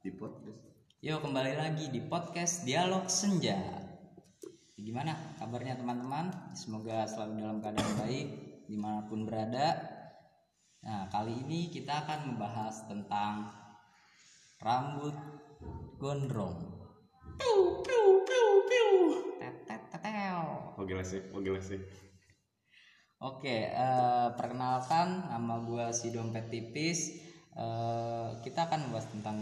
di podcast Yo kembali lagi di podcast Dialog Senja. Gimana kabarnya teman-teman? Semoga selalu dalam keadaan baik di mana pun berada. Nah kali ini kita akan membahas tentang rambut gondrong. Piu piu piu piu. Tetet tetel. oh gila sih oh gila sih Oke, eh, perkenalkan nama gue si dompet tipis. Eh, kita akan membahas tentang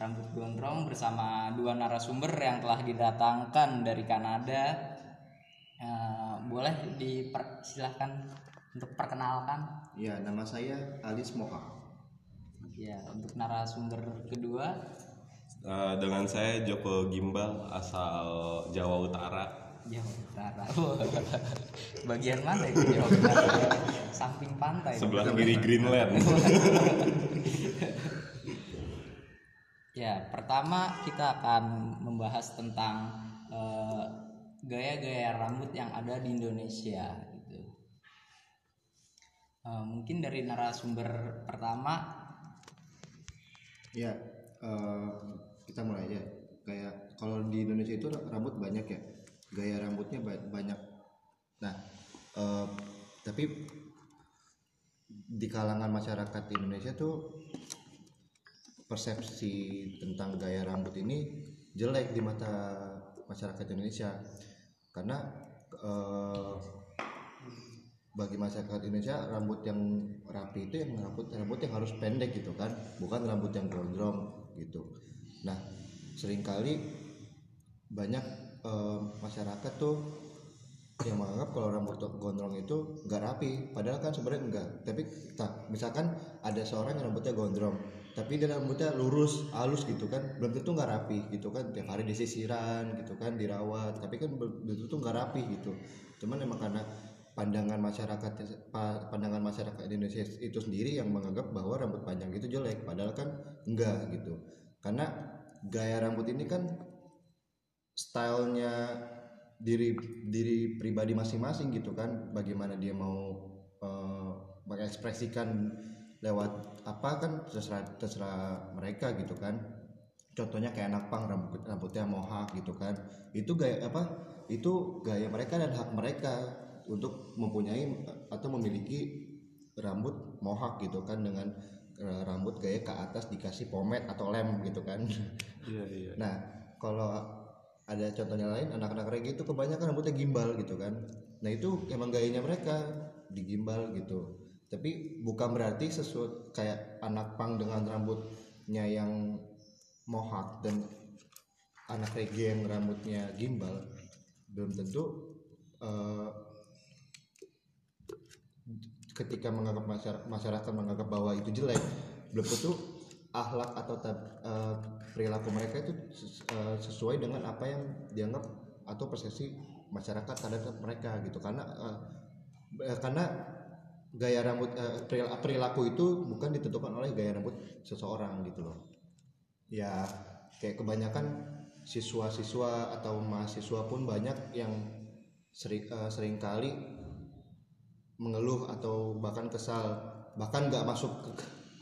rambut gondrong bersama dua narasumber yang telah didatangkan dari Kanada. Eh, boleh dipersilahkan untuk perkenalkan. Ya, nama saya Alis Moha. Ya, untuk narasumber kedua, Eh, dengan saya Joko Gimbal asal Jawa Utara Jawa Utara. Bagian mana itu Jawa Utara? Samping pantai. sebelah kiri Greenland Ya, pertama kita akan membahas tentang eh, gaya-gaya rambut yang ada di Indonesia gitu. Eh, mungkin dari narasumber pertama, Ya, eh, kita mulai aja. Kayak kalau di Indonesia itu rambut banyak ya, gaya rambutnya ba- banyak. Nah, eh, tapi di kalangan masyarakat di Indonesia tuh persepsi tentang gaya rambut ini jelek di mata masyarakat Indonesia. Karena eh, bagi masyarakat Indonesia rambut yang rapi itu yang rambut rambut yang harus pendek gitu kan bukan rambut yang gondrong gitu. Nah sering kali banyak eh, masyarakat tuh yang menganggap kalau rambut gondrong itu nggak rapi padahal kan sebenarnya enggak tapi tak misalkan ada seorang yang rambutnya gondrong tapi dia rambutnya lurus halus gitu kan. Belum tentu nggak rapi gitu kan. Tiap hari disisiran gitu kan dirawat. Tapi kan belum tentu nggak rapi gitu. Cuman emang karena pandangan masyarakat pa- pandangan masyarakat Indonesia itu sendiri yang menganggap bahwa rambut panjang itu jelek. Padahal kan enggak gitu. Karena gaya rambut ini kan stylenya diri diri pribadi masing-masing gitu kan. Bagaimana dia mau eh, mengekspresikan lewat apa kan terserah terserah mereka gitu kan contohnya kayak anak pang rambut rambutnya mohak gitu kan itu gaya apa itu gaya mereka dan hak mereka untuk mempunyai atau memiliki rambut mohak gitu kan dengan eh, rambut gaya ke atas dikasih pomade atau lem gitu kan iya iya Nah, kalau ada contohnya lain, anak-anak reggae itu kebanyakan rambutnya gimbal gitu kan. Nah itu emang gayanya mereka digimbal gitu. Tapi bukan berarti sesuatu kayak anak pang dengan rambutnya yang mohak dan anak reggae yang rambutnya gimbal belum tentu eh, ketika menganggap masyarakat, masyarakat menganggap bahwa itu jelek belum tentu akhlak atau eh, perilaku mereka itu eh, sesuai dengan apa yang dianggap atau persepsi masyarakat terhadap mereka gitu. Karena eh, karena gaya rambut peril- perilaku itu bukan ditentukan oleh gaya rambut seseorang gitu loh. Ya kayak kebanyakan siswa-siswa atau mahasiswa pun banyak yang sering eh, sering kali mengeluh atau bahkan kesal bahkan nggak masuk ke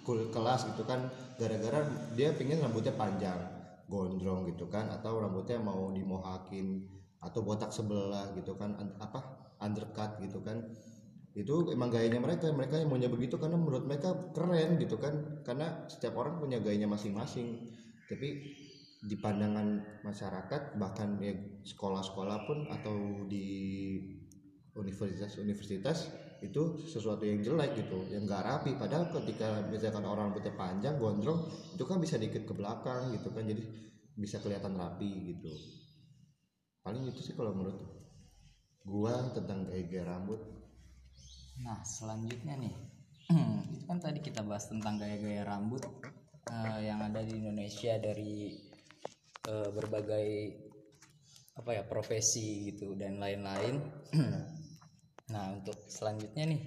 ke kelas gitu kan gara-gara dia pingin rambutnya panjang gondrong gitu kan atau rambutnya mau dimohakin atau botak sebelah gitu kan apa undercut gitu kan itu emang gayanya mereka mereka yang maunya begitu karena menurut mereka keren gitu kan. Karena setiap orang punya gayanya masing-masing. Tapi di pandangan masyarakat bahkan ya sekolah-sekolah pun atau di universitas-universitas itu sesuatu yang jelek gitu yang nggak rapi. Padahal ketika misalkan orang rambutnya panjang gondrong itu kan bisa dikit ke belakang gitu kan. Jadi bisa kelihatan rapi gitu. Paling itu sih kalau menurut gua tentang gaya-gaya rambut Nah, selanjutnya nih, itu kan tadi kita bahas tentang gaya-gaya rambut eh, yang ada di Indonesia dari eh, berbagai apa ya profesi gitu dan lain-lain. nah, untuk selanjutnya nih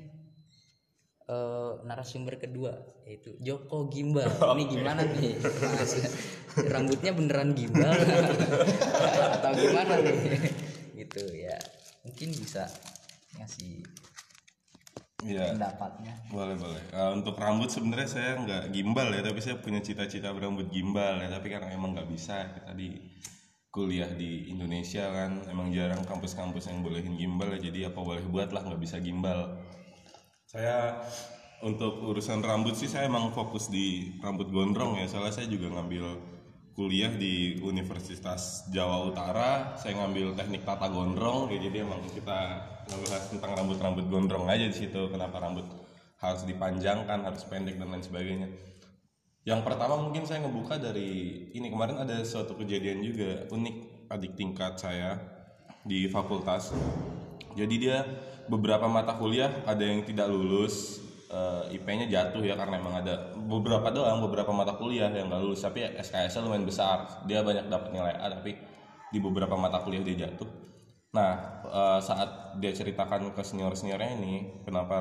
eh, narasumber kedua yaitu Joko Gimbal. Ini gimana nih? Mas? Rambutnya beneran gimbal atau gimana nih? gitu ya. Mungkin bisa ngasih Iya. pendapatnya Boleh boleh. Eh, untuk rambut sebenarnya saya nggak gimbal ya, tapi saya punya cita-cita berambut gimbal ya. Tapi karena emang nggak bisa kita di kuliah di Indonesia kan, emang jarang kampus-kampus yang bolehin gimbal ya. Jadi apa boleh buat lah nggak bisa gimbal. Saya untuk urusan rambut sih saya emang fokus di rambut gondrong ya. Soalnya saya juga ngambil kuliah di Universitas Jawa Utara. Saya ngambil teknik tata gondrong ya. Jadi emang kita ngebahas tentang rambut-rambut gondrong aja di situ. Kenapa rambut harus dipanjangkan, harus pendek dan lain sebagainya. Yang pertama mungkin saya ngebuka dari ini kemarin ada suatu kejadian juga unik adik tingkat saya di fakultas. Jadi dia beberapa mata kuliah ada yang tidak lulus eh, IP-nya jatuh ya karena emang ada beberapa doang beberapa mata kuliah yang nggak lulus tapi SKS-nya lumayan besar. Dia banyak dapat nilai A tapi di beberapa mata kuliah dia jatuh. Nah eh, saat dia ceritakan ke senior seniornya ini kenapa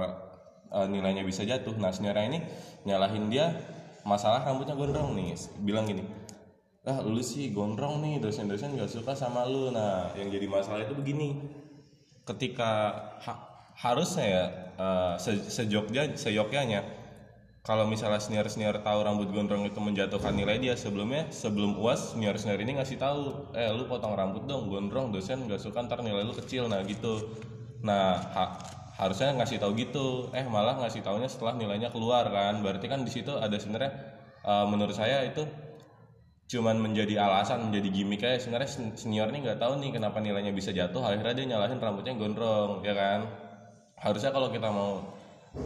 eh, nilainya bisa jatuh. Nah seniornya ini nyalahin dia masalah rambutnya gondrong nih bilang gini ah lu sih gondrong nih dosen-dosen gak suka sama lu nah yang jadi masalah itu begini ketika ha- harusnya ya eh, se sejogja kalau misalnya senior-senior tahu rambut gondrong itu menjatuhkan nilai dia sebelumnya sebelum uas senior-senior ini ngasih tahu eh lu potong rambut dong gondrong dosen gak suka ntar nilai lu kecil. Nah gitu. Nah ha- harusnya ngasih tahu gitu. Eh malah ngasih taunya setelah nilainya keluar kan. Berarti kan di situ ada sebenarnya eh, menurut saya itu cuman menjadi alasan menjadi gimmick aja. Sebenarnya sen- senior ini nggak tahu nih kenapa nilainya bisa jatuh. Akhirnya dia nyalahin rambutnya gondrong ya kan harusnya kalau kita mau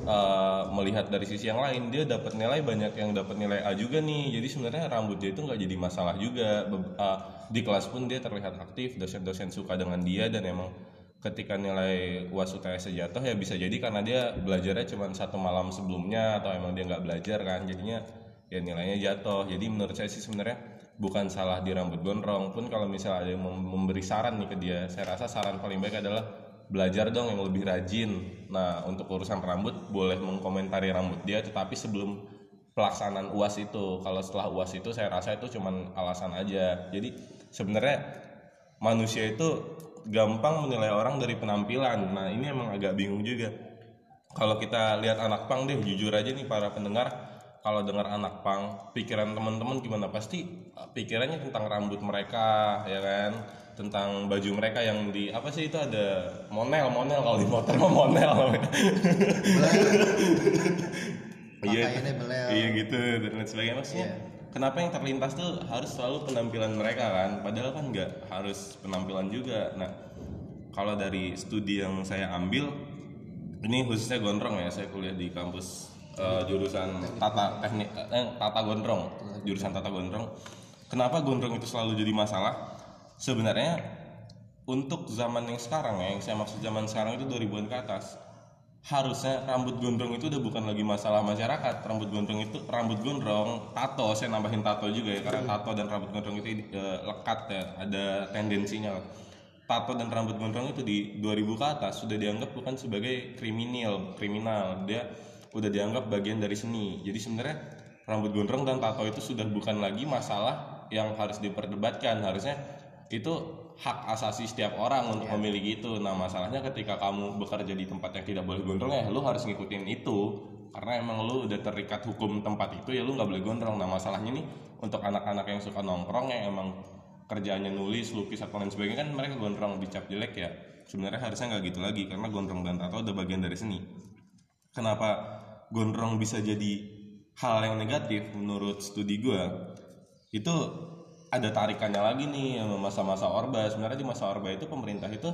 uh, melihat dari sisi yang lain dia dapat nilai banyak yang dapat nilai A juga nih. Jadi sebenarnya rambut dia itu nggak jadi masalah juga. Uh, di kelas pun dia terlihat aktif dosen-dosen suka dengan dia dan emang ketika nilai uas UTS jatuh ya bisa jadi karena dia belajarnya cuma satu malam sebelumnya atau emang dia nggak belajar kan. Jadinya ya nilainya jatuh. Jadi menurut saya sih sebenarnya bukan salah di rambut gondrong. Pun kalau misalnya ada yang mem- memberi saran nih ke dia saya rasa saran paling baik adalah belajar dong yang lebih rajin. Nah untuk urusan rambut boleh mengkomentari rambut dia tetapi sebelum pelaksanaan uas itu. Kalau setelah uas itu saya rasa itu cuman alasan aja. Jadi sebenarnya manusia itu gampang menilai orang dari penampilan. Nah ini emang agak bingung juga. Kalau kita lihat anak pang deh jujur aja nih para pendengar kalau dengar anak pang pikiran teman-teman gimana? Pasti uh, pikirannya tentang rambut mereka ya kan tentang baju mereka yang di apa sih itu ada monel monel kalau di motor mah monel. Iya. Iya gitu dan lain sebagainya. Maksudnya kenapa yang terlintas tuh harus selalu penampilan mereka kan? Padahal kan nggak harus penampilan juga. Nah kalau dari studi yang saya ambil ini khususnya gondrong ya saya kuliah di kampus eh, jurusan tata teknik eh, tata gondrong jurusan tata gondrong. Kenapa gondrong itu selalu jadi masalah sebenarnya untuk zaman yang sekarang ya yang saya maksud zaman sekarang itu 2000-an ke atas. Harusnya rambut gondrong itu udah bukan lagi masalah masyarakat. Rambut gondrong itu rambut gondrong tato saya nambahin tato juga ya karena tato dan rambut gondrong itu eh, lekat ya ada tendensinya. Tato dan rambut gondrong itu di 2000 ke atas sudah dianggap bukan sebagai kriminal kriminal. Dia udah dianggap bagian dari seni. Jadi sebenarnya rambut gondrong dan tato itu sudah bukan lagi masalah yang harus diperdebatkan. Harusnya itu hak asasi setiap orang untuk memiliki itu. Nah, masalahnya ketika kamu bekerja di tempat yang tidak boleh gondrong ya lu harus ngikutin itu karena emang lu udah terikat hukum tempat itu ya lu nggak boleh gondrong. Nah, masalahnya nih untuk anak-anak yang suka nongkrong yang emang kerjaannya nulis, lukis atau lain sebagainya kan mereka gondrong dicap jelek ya. Sebenarnya harusnya nggak gitu lagi karena gondrong dan tato udah bagian dari seni. Kenapa gondrong bisa jadi hal yang negatif menurut studi gua? Itu ada tarikannya lagi nih sama masa-masa orba. Sebenarnya di masa orba itu pemerintah itu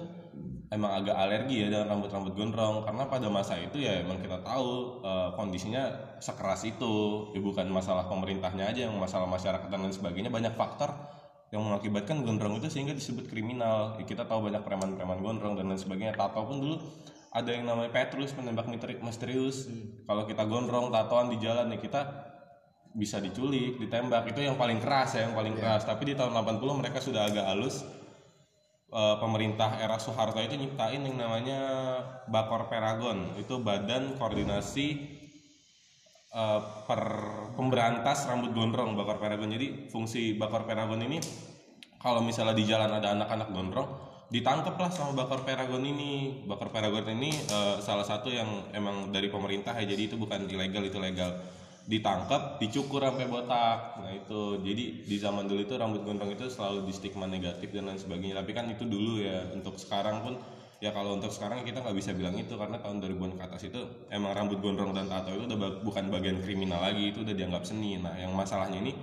emang agak alergi ya dengan rambut-rambut gondrong. Karena pada masa itu ya emang kita tahu eh, kondisinya sekeras itu. Ya bukan masalah pemerintahnya aja yang masalah masyarakat dan lain sebagainya. Banyak faktor yang mengakibatkan gondrong itu sehingga disebut kriminal. Ya, kita tahu banyak preman-preman gondrong dan lain sebagainya. Tato pun dulu ada yang namanya Petrus penembak misteri- misterius. Kalau kita gondrong tatoan di jalan ya kita bisa diculik, ditembak itu yang paling keras ya, yang paling keras. Tapi di tahun 80 mereka sudah agak halus. Eh, pemerintah era Soeharto itu nyiptain yang namanya Bakor Peragon. Itu Badan Koordinasi eh, per pemberantas rambut gondrong Bakor Peragon. Jadi fungsi Bakor Peragon ini kalau misalnya di jalan ada anak-anak gondrong, ditangkap lah sama bakar Paragon ini bakar Paragon ini eh, salah satu yang emang dari pemerintah ya jadi itu bukan ilegal itu legal ditangkap dicukur sampai botak. Nah itu. Jadi di zaman dulu itu rambut gondrong itu selalu di stigma negatif dan lain sebagainya. Tapi kan itu dulu ya. Untuk sekarang pun ya kalau untuk sekarang kita nggak bisa bilang itu. Karena tahun 2000-an ke atas itu emang rambut gondrong dan tato itu udah ba- bukan bagian kriminal lagi. Itu udah dianggap seni. Nah yang masalahnya ini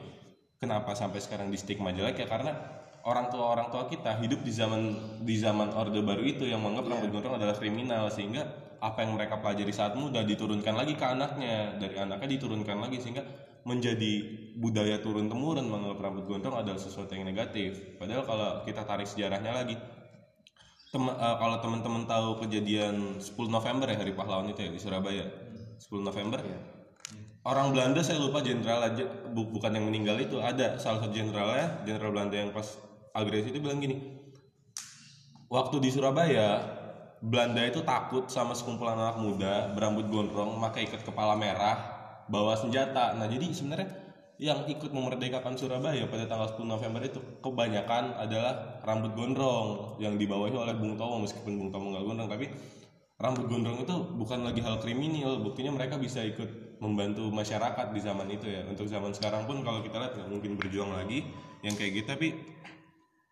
kenapa sampai sekarang di stigma jelek ya? Karena orang tua orang tua kita hidup di zaman di zaman orde baru itu yang menganggap rambut gondrong adalah kriminal. Sehingga apa yang mereka pelajari saat muda diturunkan lagi ke anaknya. Dari anaknya diturunkan lagi sehingga menjadi budaya turun temurun menganggap rambut gondrong adalah sesuatu yang negatif. Padahal kalau kita tarik sejarahnya lagi Tem- eh, kalau teman-teman tahu kejadian 10 November ya hari pahlawan itu ya di Surabaya. 10 November. Orang Belanda saya lupa jenderal aja bu- bukan yang meninggal itu ada salah satu jenderalnya jenderal Belanda yang pas agresi itu bilang gini waktu di Surabaya Belanda itu takut sama sekumpulan anak muda berambut gondrong pakai ikat kepala merah bawa senjata. Nah jadi sebenarnya yang ikut memerdekakan Surabaya pada tanggal 10 November itu kebanyakan adalah rambut gondrong yang dibawahi oleh Bung Tomo meskipun Bung Tomo nggak gondrong tapi rambut gondrong itu bukan lagi hal kriminal. Buktinya mereka bisa ikut membantu masyarakat di zaman itu ya. Untuk zaman sekarang pun kalau kita lihat nggak mungkin berjuang lagi yang kayak gitu tapi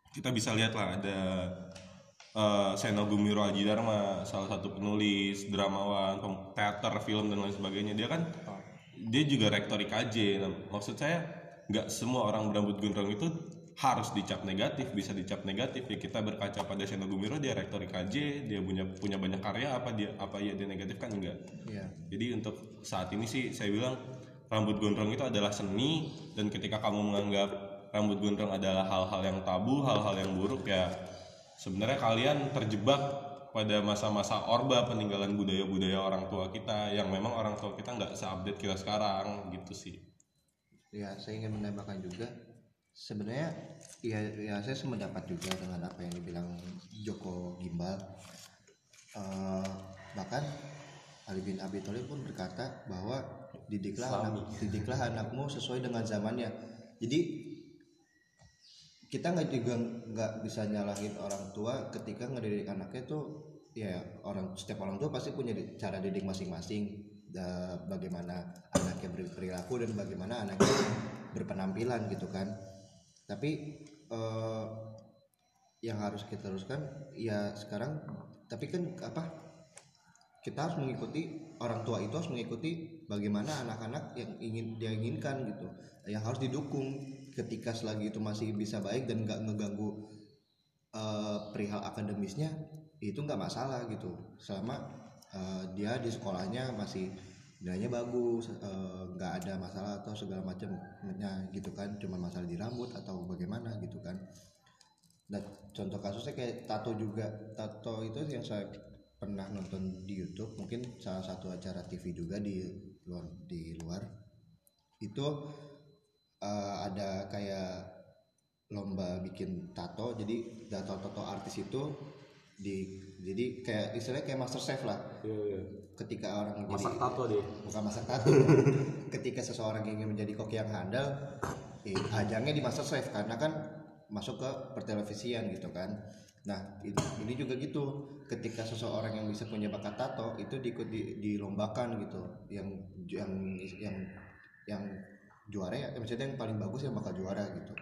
kita bisa lihat lah ada eh, Seno Gumiro Aji Dharma salah satu penulis dramawan teater film dan lain sebagainya. Dia kan dia juga rektor IKJ Nah, maksud saya nggak semua orang berambut gondrong itu harus dicap negatif bisa dicap negatif. Ya kita berkaca pada Seno Gumiro dia rektor IKJ dia punya punya banyak karya apa dia apa ya dia negatif kan enggak? Iya. jadi untuk saat ini sih saya bilang rambut gondrong itu adalah seni dan ketika kamu menganggap rambut gondrong adalah hal-hal yang tabu, hal-hal yang buruk ya sebenarnya kalian terjebak pada masa-masa orba peninggalan budaya-budaya orang tua kita yang memang orang tua kita nggak seupdate kita sekarang gitu sih. ya saya ingin menambahkan juga sebenarnya ya, ya saya sependapat juga dengan apa yang dibilang Joko Gimbal. Eh, bahkan Ali bin Abi Thalib pun berkata bahwa didiklah anak, didiklah anakmu sesuai dengan zamannya. Jadi kita nggak juga nggak bisa nyalahin orang tua ketika ngedidik anaknya tuh ya orang setiap orang tua pasti punya cara didik masing-masing bagaimana anaknya berperilaku dan bagaimana anaknya berpenampilan gitu kan. Tapi eh, yang harus kita teruskan ya sekarang tapi kan apa kita harus mengikuti orang tua itu harus mengikuti bagaimana anak-anak yang ingin dia inginkan gitu yang harus didukung ketika selagi itu masih bisa baik dan nggak ngeganggu eh, perihal akademisnya itu nggak masalah gitu selama eh, dia di sekolahnya masih nilainya bagus eh, nggak ada masalah atau segala macamnya gitu kan cuma masalah di rambut atau bagaimana gitu kan Nah, contoh kasusnya kayak tato juga. Tato itu yang saya pernah nonton di YouTube, mungkin salah satu acara TV juga di luar di luar. Itu eh, ada kayak lomba bikin tato. Jadi tato-tato artis itu di jadi kayak istilahnya kayak master chef lah. Ketika orang masak tato dia. Bukan masak tato. Ketika seseorang ingin menjadi koki yang handal, eh, ajangnya di master chef karena kan masuk ke pertelevisian gitu kan. Nah, ini, ini juga gitu. Ketika seseorang yang bisa punya bakat tato itu diikut di, dilombakan gitu. Yang yang yang yang juara ya. Maksudnya yang paling bagus yang bakal juara gitu.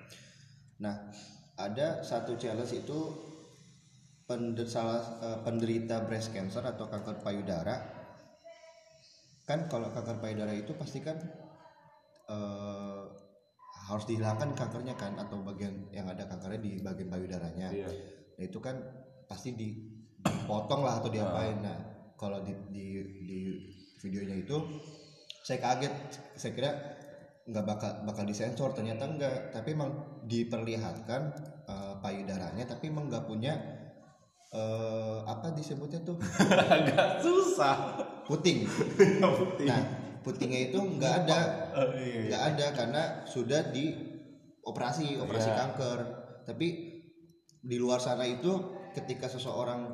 Nah, ada satu challenge itu pender, salah eh, penderita breast cancer atau kanker payudara. Kan kalau kanker payudara itu pasti kan eh, harus dihilangkan kankernya kan atau bagian yang ada kankernya di bagian payudaranya. Nah itu kan pasti di- dipotong lah atau diapain. Nah kalau di, di di videonya itu saya kaget. Saya kira nggak bakal bakal disensor ternyata enggak tapi emang diperlihatkan eh, payudaranya tapi emang nggak punya eh, apa disebutnya tuh? Agak susah. puting. Nah putingnya itu nggak ada. nggak ada karena sudah di operasi operasi Iya. kanker. Tapi di luar sana itu ketika seseorang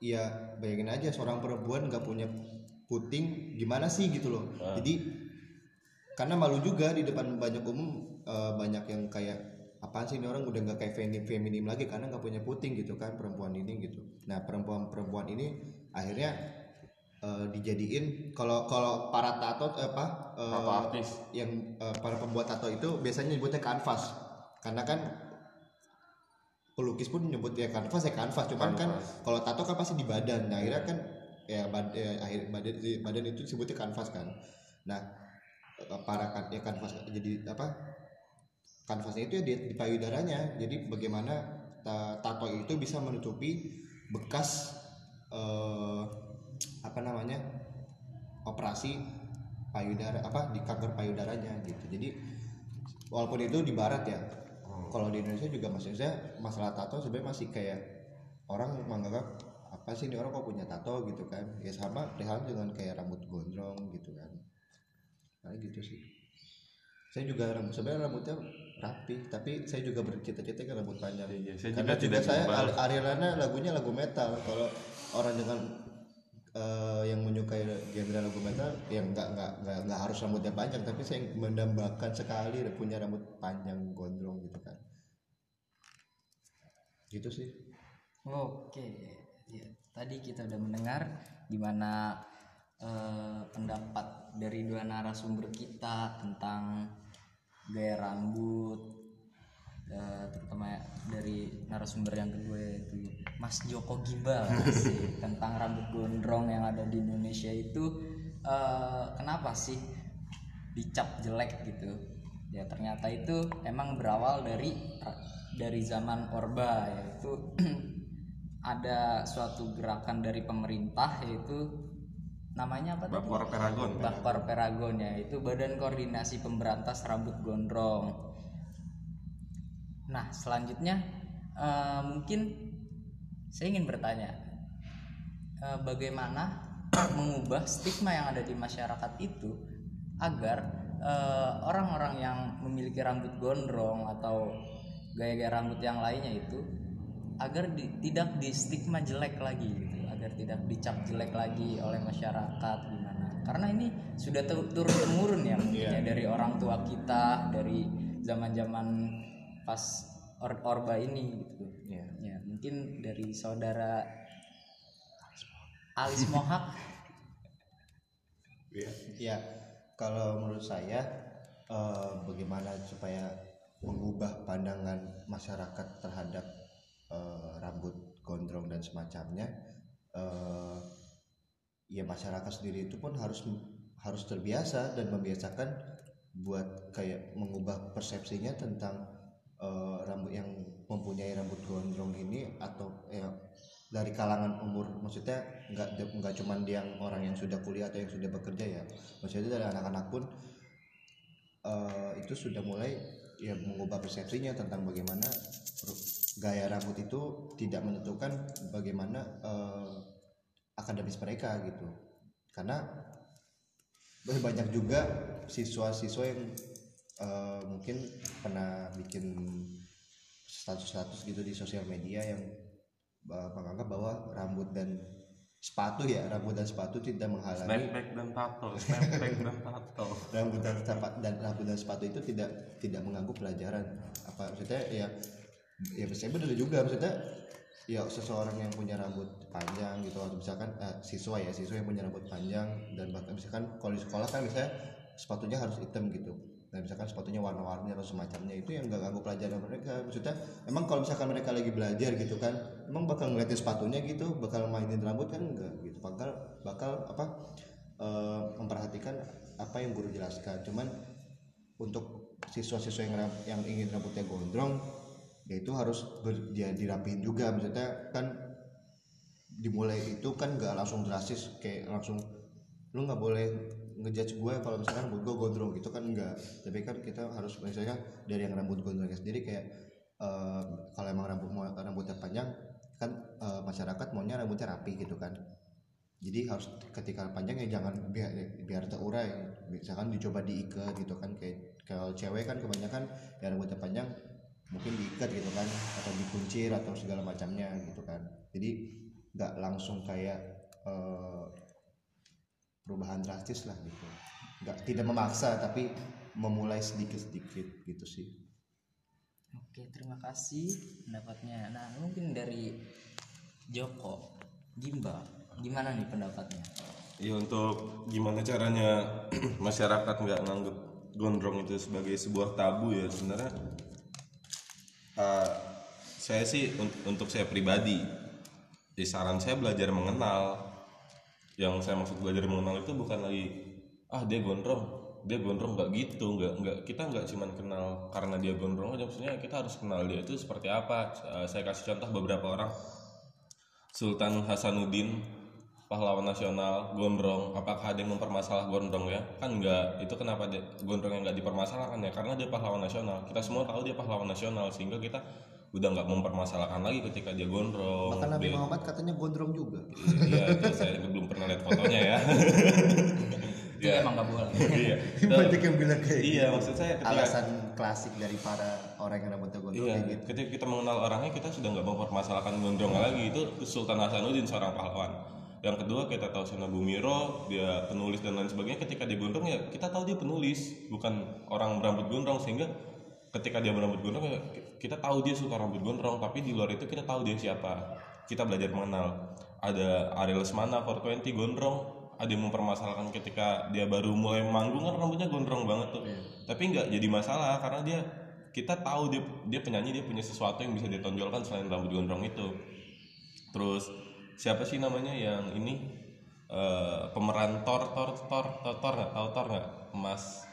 ya bayangin aja seorang perempuan nggak punya puting gimana sih gitu loh. Jadi karena malu juga di depan banyak umum eh, banyak yang kayak apa apaan sih ini orang udah nggak kayak feminim feminim lagi karena nggak punya puting gitu kan perempuan ini gitu. Nah perempuan perempuan ini akhirnya eh, dijadiin kalau kalau para tato eh, apa Tato artis. yang eh, para pembuat tato itu biasanya nyebutnya kanvas. Karena kan pelukis pun nyebut ya kanvas ya kanvas. Cuman kan kalau tato kan pasti di badan. Nah akhirnya kan ya, bad, ya akhir badan badan itu disebutnya kanvas kan. Nah para kan ya kanvas jadi apa kanvasnya itu ya di, di payudaranya. Jadi bagaimana ta- tato itu bisa menutupi bekas eh, apa namanya operasi payudara apa di kanker payudaranya gitu. Jadi walaupun itu di barat ya kalau di Indonesia juga maksudnya masalah tato sebenarnya masih kayak orang menganggap apa sih ini orang kok punya tato? gitu kan. Ya sama dengan kayak rambut gondrong gitu kan nah gitu sih. Saya juga rambut sebenarnya rambutnya rapi tapi saya juga bercita-cita ke rambut panjang. Iya, saya karena juga juga tidak saya gimbal. Ari- Arielana lagunya lagu metal. Kalau orang dengan eh, yang menyukai genre lagu metal yang nggak nggak nggak nggak harus rambutnya panjang tapi saya mendambakan sekali punya rambut panjang gondrong gitu kan. Gitu sih. Oke, ya, tadi kita udah mendengar gimana eh, pendapat dari dua narasumber kita tentang gaya rambut, eh, terutama dari narasumber yang kedua yaitu Mas Joko Gimbal sih tentang rambut gondrong yang ada di Indonesia itu eh, kenapa sih dicap jelek gitu? Ya ternyata itu emang berawal dari dari zaman Orba yaitu ada suatu gerakan dari pemerintah yaitu namanya apa tadi? Bapor Peragon Bakpar Peragon ya itu Badan Koordinasi Pemberantas Rambut Gondrong. Nah selanjutnya eh, mungkin saya ingin bertanya eh, bagaimana mengubah stigma yang ada di masyarakat itu agar eh, orang-orang yang memiliki rambut gondrong atau gaya-gaya rambut yang lainnya itu agar di- tidak di stigma jelek lagi gitu agar tidak dicap jelek lagi oleh masyarakat gimana? Karena ini sudah tu- turun temurun ya mungkin ya dari orang tua kita dari zaman-zaman pas or- orba ini gitu. Iya. ya mungkin dari saudara Alis Mohak. Ya kalau menurut saya eh, bagaimana supaya mengubah pandangan masyarakat terhadap eh, rambut gondrong dan semacamnya eh, ya masyarakat sendiri itu pun harus harus terbiasa dan membiasakan buat kayak mengubah persepsinya tentang eh, rambut yang mempunyai rambut gondrong ini atau ya dari kalangan umur maksudnya nggak nggak cuman yang orang yang sudah kuliah atau yang sudah bekerja ya maksudnya dari anak-anak pun eh, itu sudah mulai ya mengubah persepsinya tentang bagaimana gaya rambut itu tidak menentukan bagaimana eh, akademis mereka gitu. Karena banyak juga siswa-siswa yang eh, mungkin pernah bikin status-status gitu di sosial media yang eh, menganggap bahwa rambut dan sepatu ya rambut dan sepatu tidak menghalangi Snapback dan tato Snapback dan tato. Rambut dan sepatu dan rambut dan sepatu itu tidak tidak mengganggu pelajaran. Apa maksudnya ya ya saya benar juga maksudnya ya seseorang yang punya rambut panjang gitu atau misalkan eh, siswa ya siswa yang punya rambut panjang dan bahkan misalkan kalau di sekolah kan misalnya sepatunya harus hitam gitu dan misalkan sepatunya warna-warni atau semacamnya itu yang nggak ganggu pelajaran mereka. Maksudnya emang kalau misalkan mereka lagi belajar gitu kan emang bakal ngeliatin sepatunya gitu bakal mainin rambut kan enggak gitu bakal bakal apa eh, memperhatikan apa yang guru jelaskan. Cuman untuk siswa-siswa yang yang ingin rambutnya gondrong ya itu harus ber, ya dirapiin juga. Maksudnya kan dimulai itu kan nggak langsung drastis kayak langsung lu nggak boleh ngejudge gue kalau misalkan rambut gue gondrong gitu kan enggak tapi kan kita harus misalnya dari yang rambut gondrongnya sendiri kayak eh, kalau emang rambut rambutnya panjang kan eh, masyarakat maunya rambutnya rapi gitu kan. Jadi harus ketika panjang ya jangan biar biar terurai misalkan dicoba diikat gitu kan kayak kalau cewek kan kebanyakan ya rambutnya panjang mungkin diikat gitu kan atau dikuncir atau segala macamnya gitu kan jadi nggak langsung kayak eh, perubahan drastis lah gitu nggak tidak memaksa tapi memulai sedikit sedikit gitu sih oke terima kasih pendapatnya. Nah, mungkin dari Joko, Gimbal, gimana nih pendapatnya? Ya untuk gimana caranya masyarakat nggak nganggep gondrong itu sebagai sebuah tabu ya sebenarnya uh, saya sih un- untuk saya pribadi ya saran saya belajar mengenal. Yang saya maksud belajar mengenal itu bukan lagi ah dia gondrong. Dia gondrong nggak gitu nggak nggak kita nggak cuman kenal karena dia gondrong aja maksudnya kita harus kenal dia itu seperti apa. Uh, saya kasih contoh beberapa orang. Sultan Hasanuddin pahlawan nasional gondrong. Apakah ada yang mempermasalah gondrong ya? Kan enggak itu kenapa dia gondrong yang nggak dipermasalahkan ya? Karena dia pahlawan nasional. Kita semua tahu dia pahlawan nasional sehingga kita udah nggak mempermasalahkan lagi ketika dia gondrong. Bahkan Nabi Dia- Muhammad katanya gondrong juga. iya itu saya belum pernah lihat fotonya ya. Itu emang nggak boleh. iya. Banyak yang bilang kayak iya maksud saya ketika alasan klasik dari para orang yang rambutnya gondrong Iya, gitu. ketika kita mengenal orangnya kita sudah nggak mempermasalahkan gondrong lagi. Itu Sultan Hasanuddin seorang pahlawan. Yang kedua kita tahu Sunan Bumiro dia penulis dan lain sebagainya. Ketika dia gondrong ya kita tahu dia penulis bukan orang berambut gondrong sehingga ketika dia berambut gondrong ya kita tahu dia suka rambut gondrong tapi di luar itu kita tahu dia siapa. Kita belajar mengenal. Ada Ariel Lesmana 420 gondrong ada yang mempermasalahkan ketika dia baru mulai manggung kan rambutnya gondrong banget tuh tapi nggak jadi masalah karena dia kita tahu dia dia penyanyi dia punya sesuatu yang bisa ditonjolkan selain rambut gondrong itu terus siapa sih namanya yang ini? Eh, pemeran Thor Thor Thor Thor Thor nggak? Tahu Thor nggak? Mas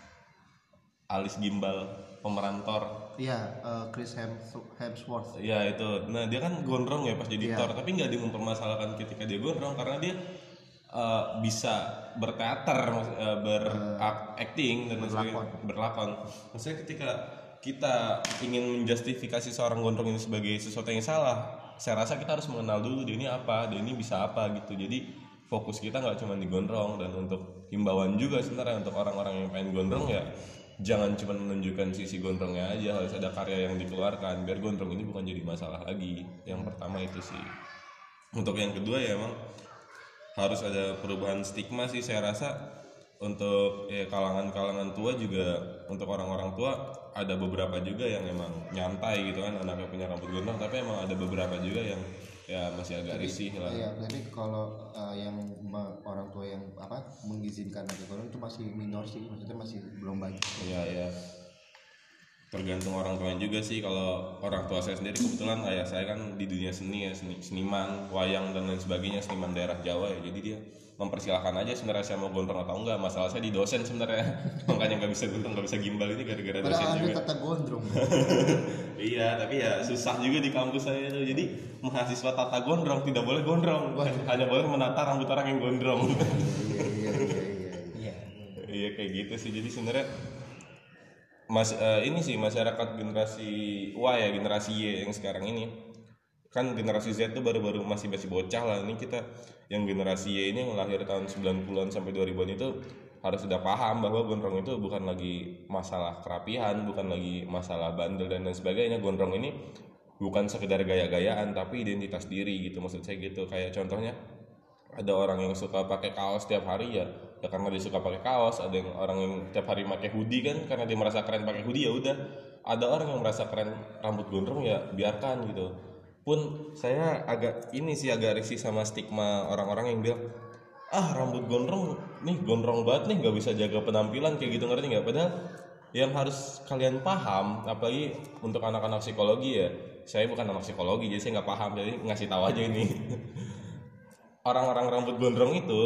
Alis Gimbal pemeran Thor. Iya, eh, Chris Hems- Hemsworth. Ya itu, nah dia kan gondrong ya pas jadi Thor, tapi nggak dia mempermasalahkan ketika dia gondrong karena dia eh, bisa berteater, eh, berakting dan sebagainya, berlakon. Maksudnya ketika kita ingin menjustifikasi seorang gondrong ini sebagai sesuatu yang salah, saya rasa kita harus mengenal dulu dia ini apa, dia ini bisa apa gitu. Jadi fokus kita nggak cuma di gondrong dan untuk himbauan juga sebenarnya untuk orang-orang yang pengen gondrong ya jangan cuma menunjukkan sisi gondrongnya aja harus ada karya yang dikeluarkan biar gondrong ini bukan jadi masalah lagi. Yang pertama itu sih. Untuk yang kedua ya emang harus ada perubahan stigma sih saya rasa. Untuk ya, kalangan-kalangan tua juga untuk orang-orang tua ada beberapa juga yang emang nyantai gitu kan anaknya punya rambut gondrong tapi emang ada beberapa juga yang ya masih agak risih lah Iya, jadi kalau eh, yang orang tua yang apa mengizinkan anak gondrong itu masih minor sih, maksudnya masih belum banyak. Iya ya. Tergantung orang tuanya juga sih. Kalau orang tua saya sendiri kebetulan ayah saya kan di dunia seni ya, seni, seniman, wayang dan lain sebagainya, seniman daerah Jawa ya. Jadi dia mempersilahkan aja sebenarnya saya mau gondrong atau enggak. Masalah saya di dosen sebenarnya. Makanya nggak bisa gondrong, nggak bisa gimbal ini gara-gara dosen Padahal ada juga. tata gondrong. Iya, tapi ya susah juga di kampus saya itu. Jadi mahasiswa tata gondrong tidak boleh gondrong, hanya boleh menata rambut orang yang gondrong. iya, iya, iya, iya. Iya. Iya kayak gitu sih. Jadi sebenarnya mas eh, ini sih masyarakat generasi Y ya generasi Y yang sekarang ini kan generasi Z tuh baru-baru masih masih bocah lah ini kita yang generasi Y ini yang lahir tahun 90-an sampai 2000-an itu harus sudah paham bahwa gondrong itu bukan lagi masalah kerapihan, bukan lagi masalah bandel dan lain sebagainya. Gondrong ini bukan sekedar gaya-gayaan tapi identitas diri gitu maksud saya gitu. Kayak contohnya ada orang yang suka pakai kaos tiap hari ya ya karena dia suka pakai kaos ada yang orang yang tiap hari pakai hoodie kan karena dia merasa keren pakai hoodie ya udah ada orang yang merasa keren rambut gondrong ya biarkan gitu pun saya agak ini sih agak risih sama stigma orang-orang yang bilang ah rambut gondrong nih gondrong banget nih nggak bisa jaga penampilan kayak gitu ngerti nggak? Padahal yang harus kalian paham apalagi untuk anak-anak psikologi ya saya bukan anak psikologi jadi saya nggak paham jadi ngasih tahu aja ini. Orang-orang rambut gondrong itu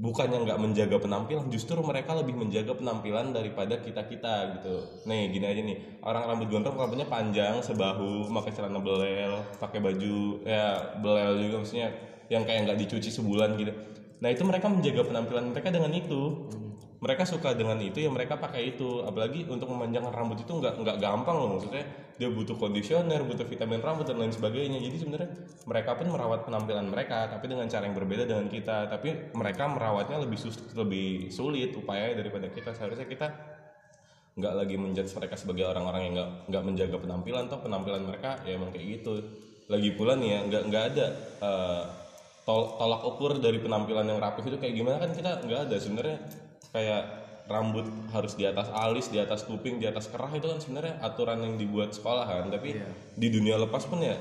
bukannya nggak menjaga penampilan justru mereka lebih menjaga penampilan daripada kita kita gitu. Nih gini aja nih. Orang rambut gondrong rambutnya panjang sebahu pakai celana belel pakai baju ya belel juga maksudnya yang kayak nggak dicuci sebulan gitu. Nah itu mereka menjaga penampilan mereka dengan itu mereka suka dengan itu ya mereka pakai itu. Apalagi untuk memanjangkan rambut itu nggak nggak gampang loh. Maksudnya dia butuh kondisioner butuh vitamin rambut dan lain sebagainya. Jadi sebenarnya mereka pun merawat penampilan mereka tapi dengan cara yang berbeda dengan kita. Tapi mereka merawatnya lebih sus lebih sulit upaya daripada kita. Seharusnya kita nggak lagi menjudge mereka sebagai orang-orang yang nggak nggak menjaga penampilan. Toh penampilan mereka ya emang kayak gitu. Lagi pula nih ya nggak nggak ada eh, tol- tolak ukur dari penampilan yang rapih itu kayak gimana kan kita nggak ada. Sebenarnya kayak rambut harus di atas alis, di atas kuping, di atas kerah itu kan sebenarnya aturan yang dibuat sekolah kan. Tapi di dunia lepas pun ya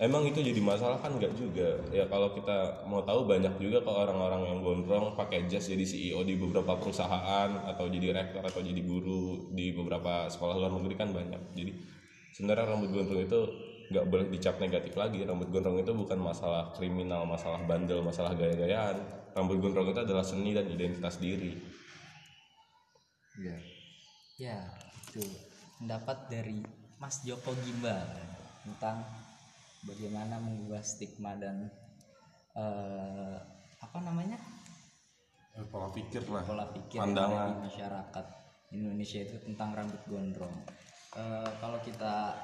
emang itu jadi masalah kan nggak juga. Ya kalau kita mau tahu banyak juga kalau orang-orang yang gondrong pakai jas jadi CEO di beberapa perusahaan atau jadi rektor atau jadi guru di beberapa sekolah luar negeri kan banyak. Jadi sebenarnya rambut gondrong itu nggak boleh dicap negatif lagi. Rambut gondrong itu bukan masalah kriminal, masalah bandel, masalah gaya-gayaan. Rambut gondrong itu adalah seni dan identitas diri. Iya. Ya, itu pendapat dari Mas Joko Gimbal tentang bagaimana mengubah stigma dan eh, apa namanya Eh, Pola pikir lah. pola pikir Pandangan. di masyarakat Indonesia itu tentang rambut gondrong. Eh, kalau kita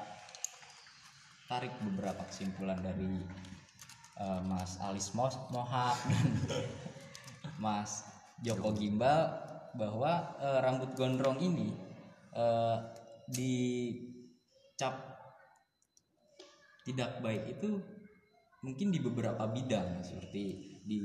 tarik beberapa kesimpulan dari eh, Mas Alis Mos- Mohak dan Mas Joko Gimbal bahwa eh, rambut gondrong ini eh, dicap tidak baik itu mungkin di beberapa bidang seperti di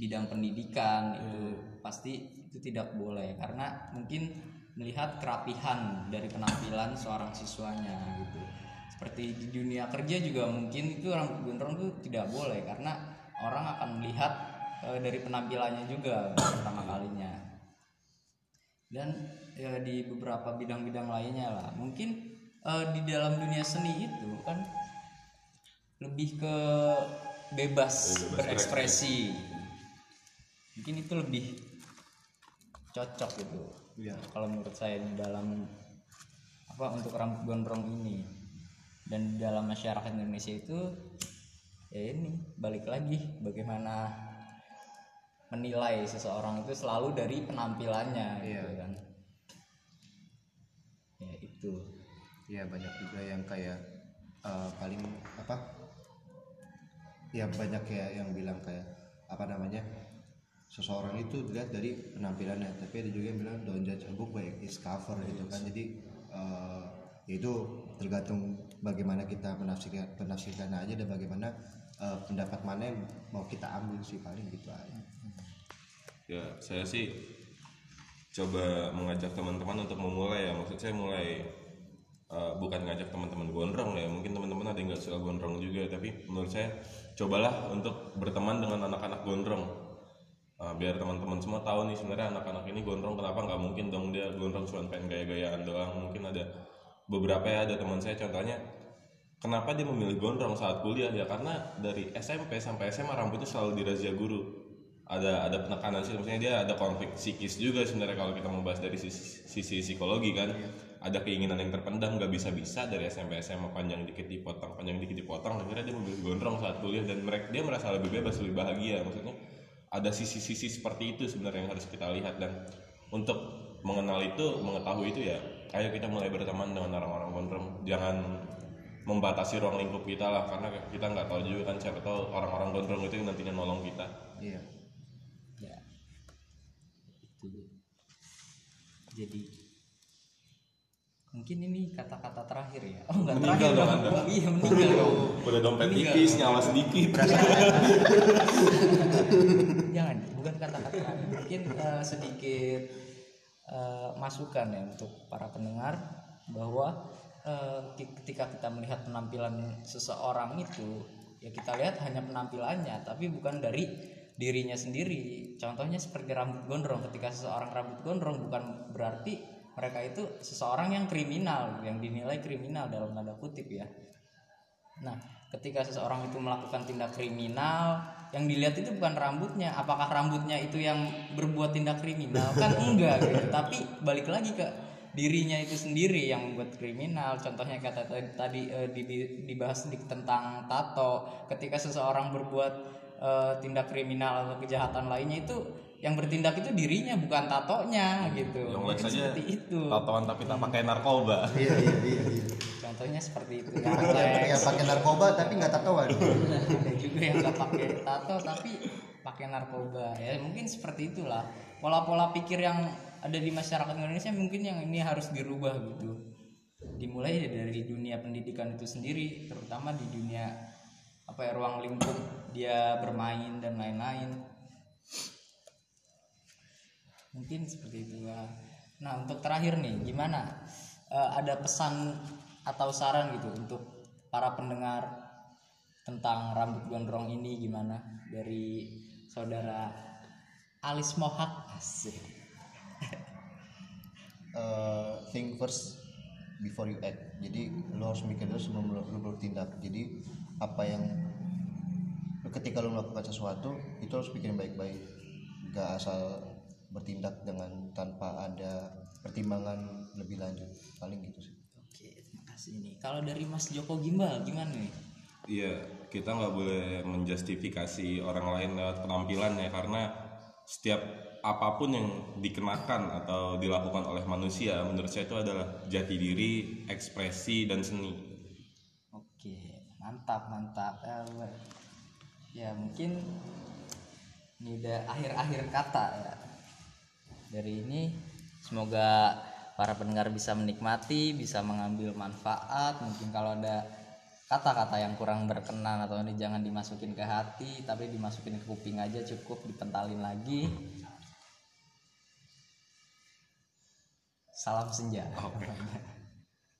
bidang pendidikan itu pasti itu tidak boleh. Karena mungkin melihat kerapihan dari penampilan seorang siswanya gitu. Seperti di dunia kerja juga mungkin itu rambut gondrong itu tidak boleh karena orang akan melihat eh, dari penampilannya juga pertama kalinya dan ya, di beberapa bidang-bidang lainnya lah. Mungkin eh, di dalam dunia seni itu kan lebih ke bebas, berekspresi. mungkin itu lebih cocok gitu. Iya. kalau menurut saya di dalam apa untuk rambut gondrong ini. Dan di dalam masyarakat Indonesia itu ya ini balik lagi bagaimana menilai seseorang itu selalu dari penampilannya gitu Iya. kan ya itu Iya banyak juga yang kayak eh, paling apa? Ya banyak kayak yang bilang kayak apa namanya? Seseorang itu dilihat dari penampilannya, tapi ada juga yang bilang don't judge a book by its cover gitu kan. Jadi ya itu tergantung bagaimana kita menafsirkan penafsirkan aja dan bagaimana eh, pendapat mana yang mau kita ambil sih paling gitu aja. Ya, saya sih coba mengajak teman-teman untuk memulai ya. Maksud saya mulai eh, bukan ngajak teman-teman gondrong ya. Mungkin teman-teman ada yang nggak suka gondrong juga, tapi menurut saya cobalah untuk berteman dengan anak-anak gondrong. Eh, biar teman-teman semua tahu nih sebenarnya anak-anak ini gondrong kenapa nggak mungkin dong dia gondrong cuma pengen gaya-gayaan doang. Mungkin ada beberapa ya ada teman saya contohnya Kenapa dia memilih gondrong saat kuliah ya karena dari SMP sampai SMA rambutnya selalu dirazia guru ada ada penekanan sih. Maksudnya dia ada konflik psikis juga sebenarnya kalau kita membahas dari sisi, sisi psikologi kan. Ada keinginan yang terpendam nggak bisa bisa dari SMP SMA panjang dikit dipotong panjang dikit dipotong akhirnya dia memilih gondrong saat kuliah dan mereka dia merasa lebih bebas lebih bahagia. Maksudnya ada sisi-sisi seperti itu sebenarnya yang harus kita lihat. Dan untuk mengenal itu mengetahui itu ya ayo kita mulai berteman dengan orang-orang gondrong. Jangan membatasi ruang lingkup kita lah karena kita nggak tahu juga kan siapa tahu orang-orang gondrong itu yang nantinya nolong kita. Iya. Ya itu jadi mungkin ini kata-kata terakhir ya oh enggak Meninggal terakhir dong. Anda. Iya meninggal dong udah dompet Meninggal. tipis nyawa sedikit jangan bukan kata-kata terakhir mungkin eh, sedikit eh, masukan ya untuk para pendengar bahwa ki- ketika kita melihat penampilan seseorang itu ya kita lihat hanya penampilannya tapi bukan dari dirinya sendiri contohnya seperti rambut gondrong ketika seseorang rambut gondrong bukan berarti mereka itu seseorang yang kriminal yang dinilai kriminal dalam tanda kutip ya Nah, ketika seseorang itu melakukan tindak kriminal, yang dilihat itu bukan rambutnya. Apakah rambutnya itu yang berbuat tindak kriminal? Kan enggak gitu. Tapi balik lagi ke dirinya itu sendiri yang membuat kriminal. Contohnya kata tadi, tadi eh, di- dibahas sedikit tentang tato. Ketika seseorang berbuat eh, tindak kriminal atau kejahatan lainnya itu yang bertindak itu dirinya bukan tatonya gitu. yang lain Mungkin saja seperti itu. tatoan tapi tak pakai narkoba Iya iya iya. iya. Contohnya seperti itu. Yang yang pakai narkoba tapi nggak tatoan. ada juga yang nggak pakai tato tapi pakai narkoba ya mungkin seperti itulah pola-pola pikir yang ada di masyarakat Indonesia mungkin yang ini harus dirubah gitu dimulai dari dunia pendidikan itu sendiri terutama di dunia apa ya ruang lingkup dia bermain dan lain-lain. Mungkin seperti itu nah untuk terakhir nih gimana? Eh, ada pesan atau saran gitu untuk para pendengar tentang rambut gondrong ini gimana? Dari saudara Alis Mohak. Asik. Uh, think first before you act. Jadi lo harus mikir dulu sebelum lo, lo bertindak. Jadi apa yang ketika lo melakukan sesuatu itu harus pikirin baik-baik. Gak asal bertindak dengan tanpa ada pertimbangan lebih lanjut. Paling gitu sih. Oke terima kasih nih. Kalau dari Mas Joko Gimbal gimana nih? Iya, kita nggak boleh menjustifikasi orang lain lewat penampilan ya karena setiap apa pun yang dikenakan atau dilakukan oleh manusia menurut saya itu adalah jati diri, ekspresi dan seni. Oke, mantap mantap. Ya mungkin ini udah akhir-akhir kata ya. Dari ini semoga para pendengar bisa menikmati, bisa mengambil manfaat. Mungkin kalau ada kata-kata yang kurang berkenan atau ini jangan dimasukin ke hati, tapi dimasukin ke kuping aja cukup dipentalin lagi. Salam senja. Oke.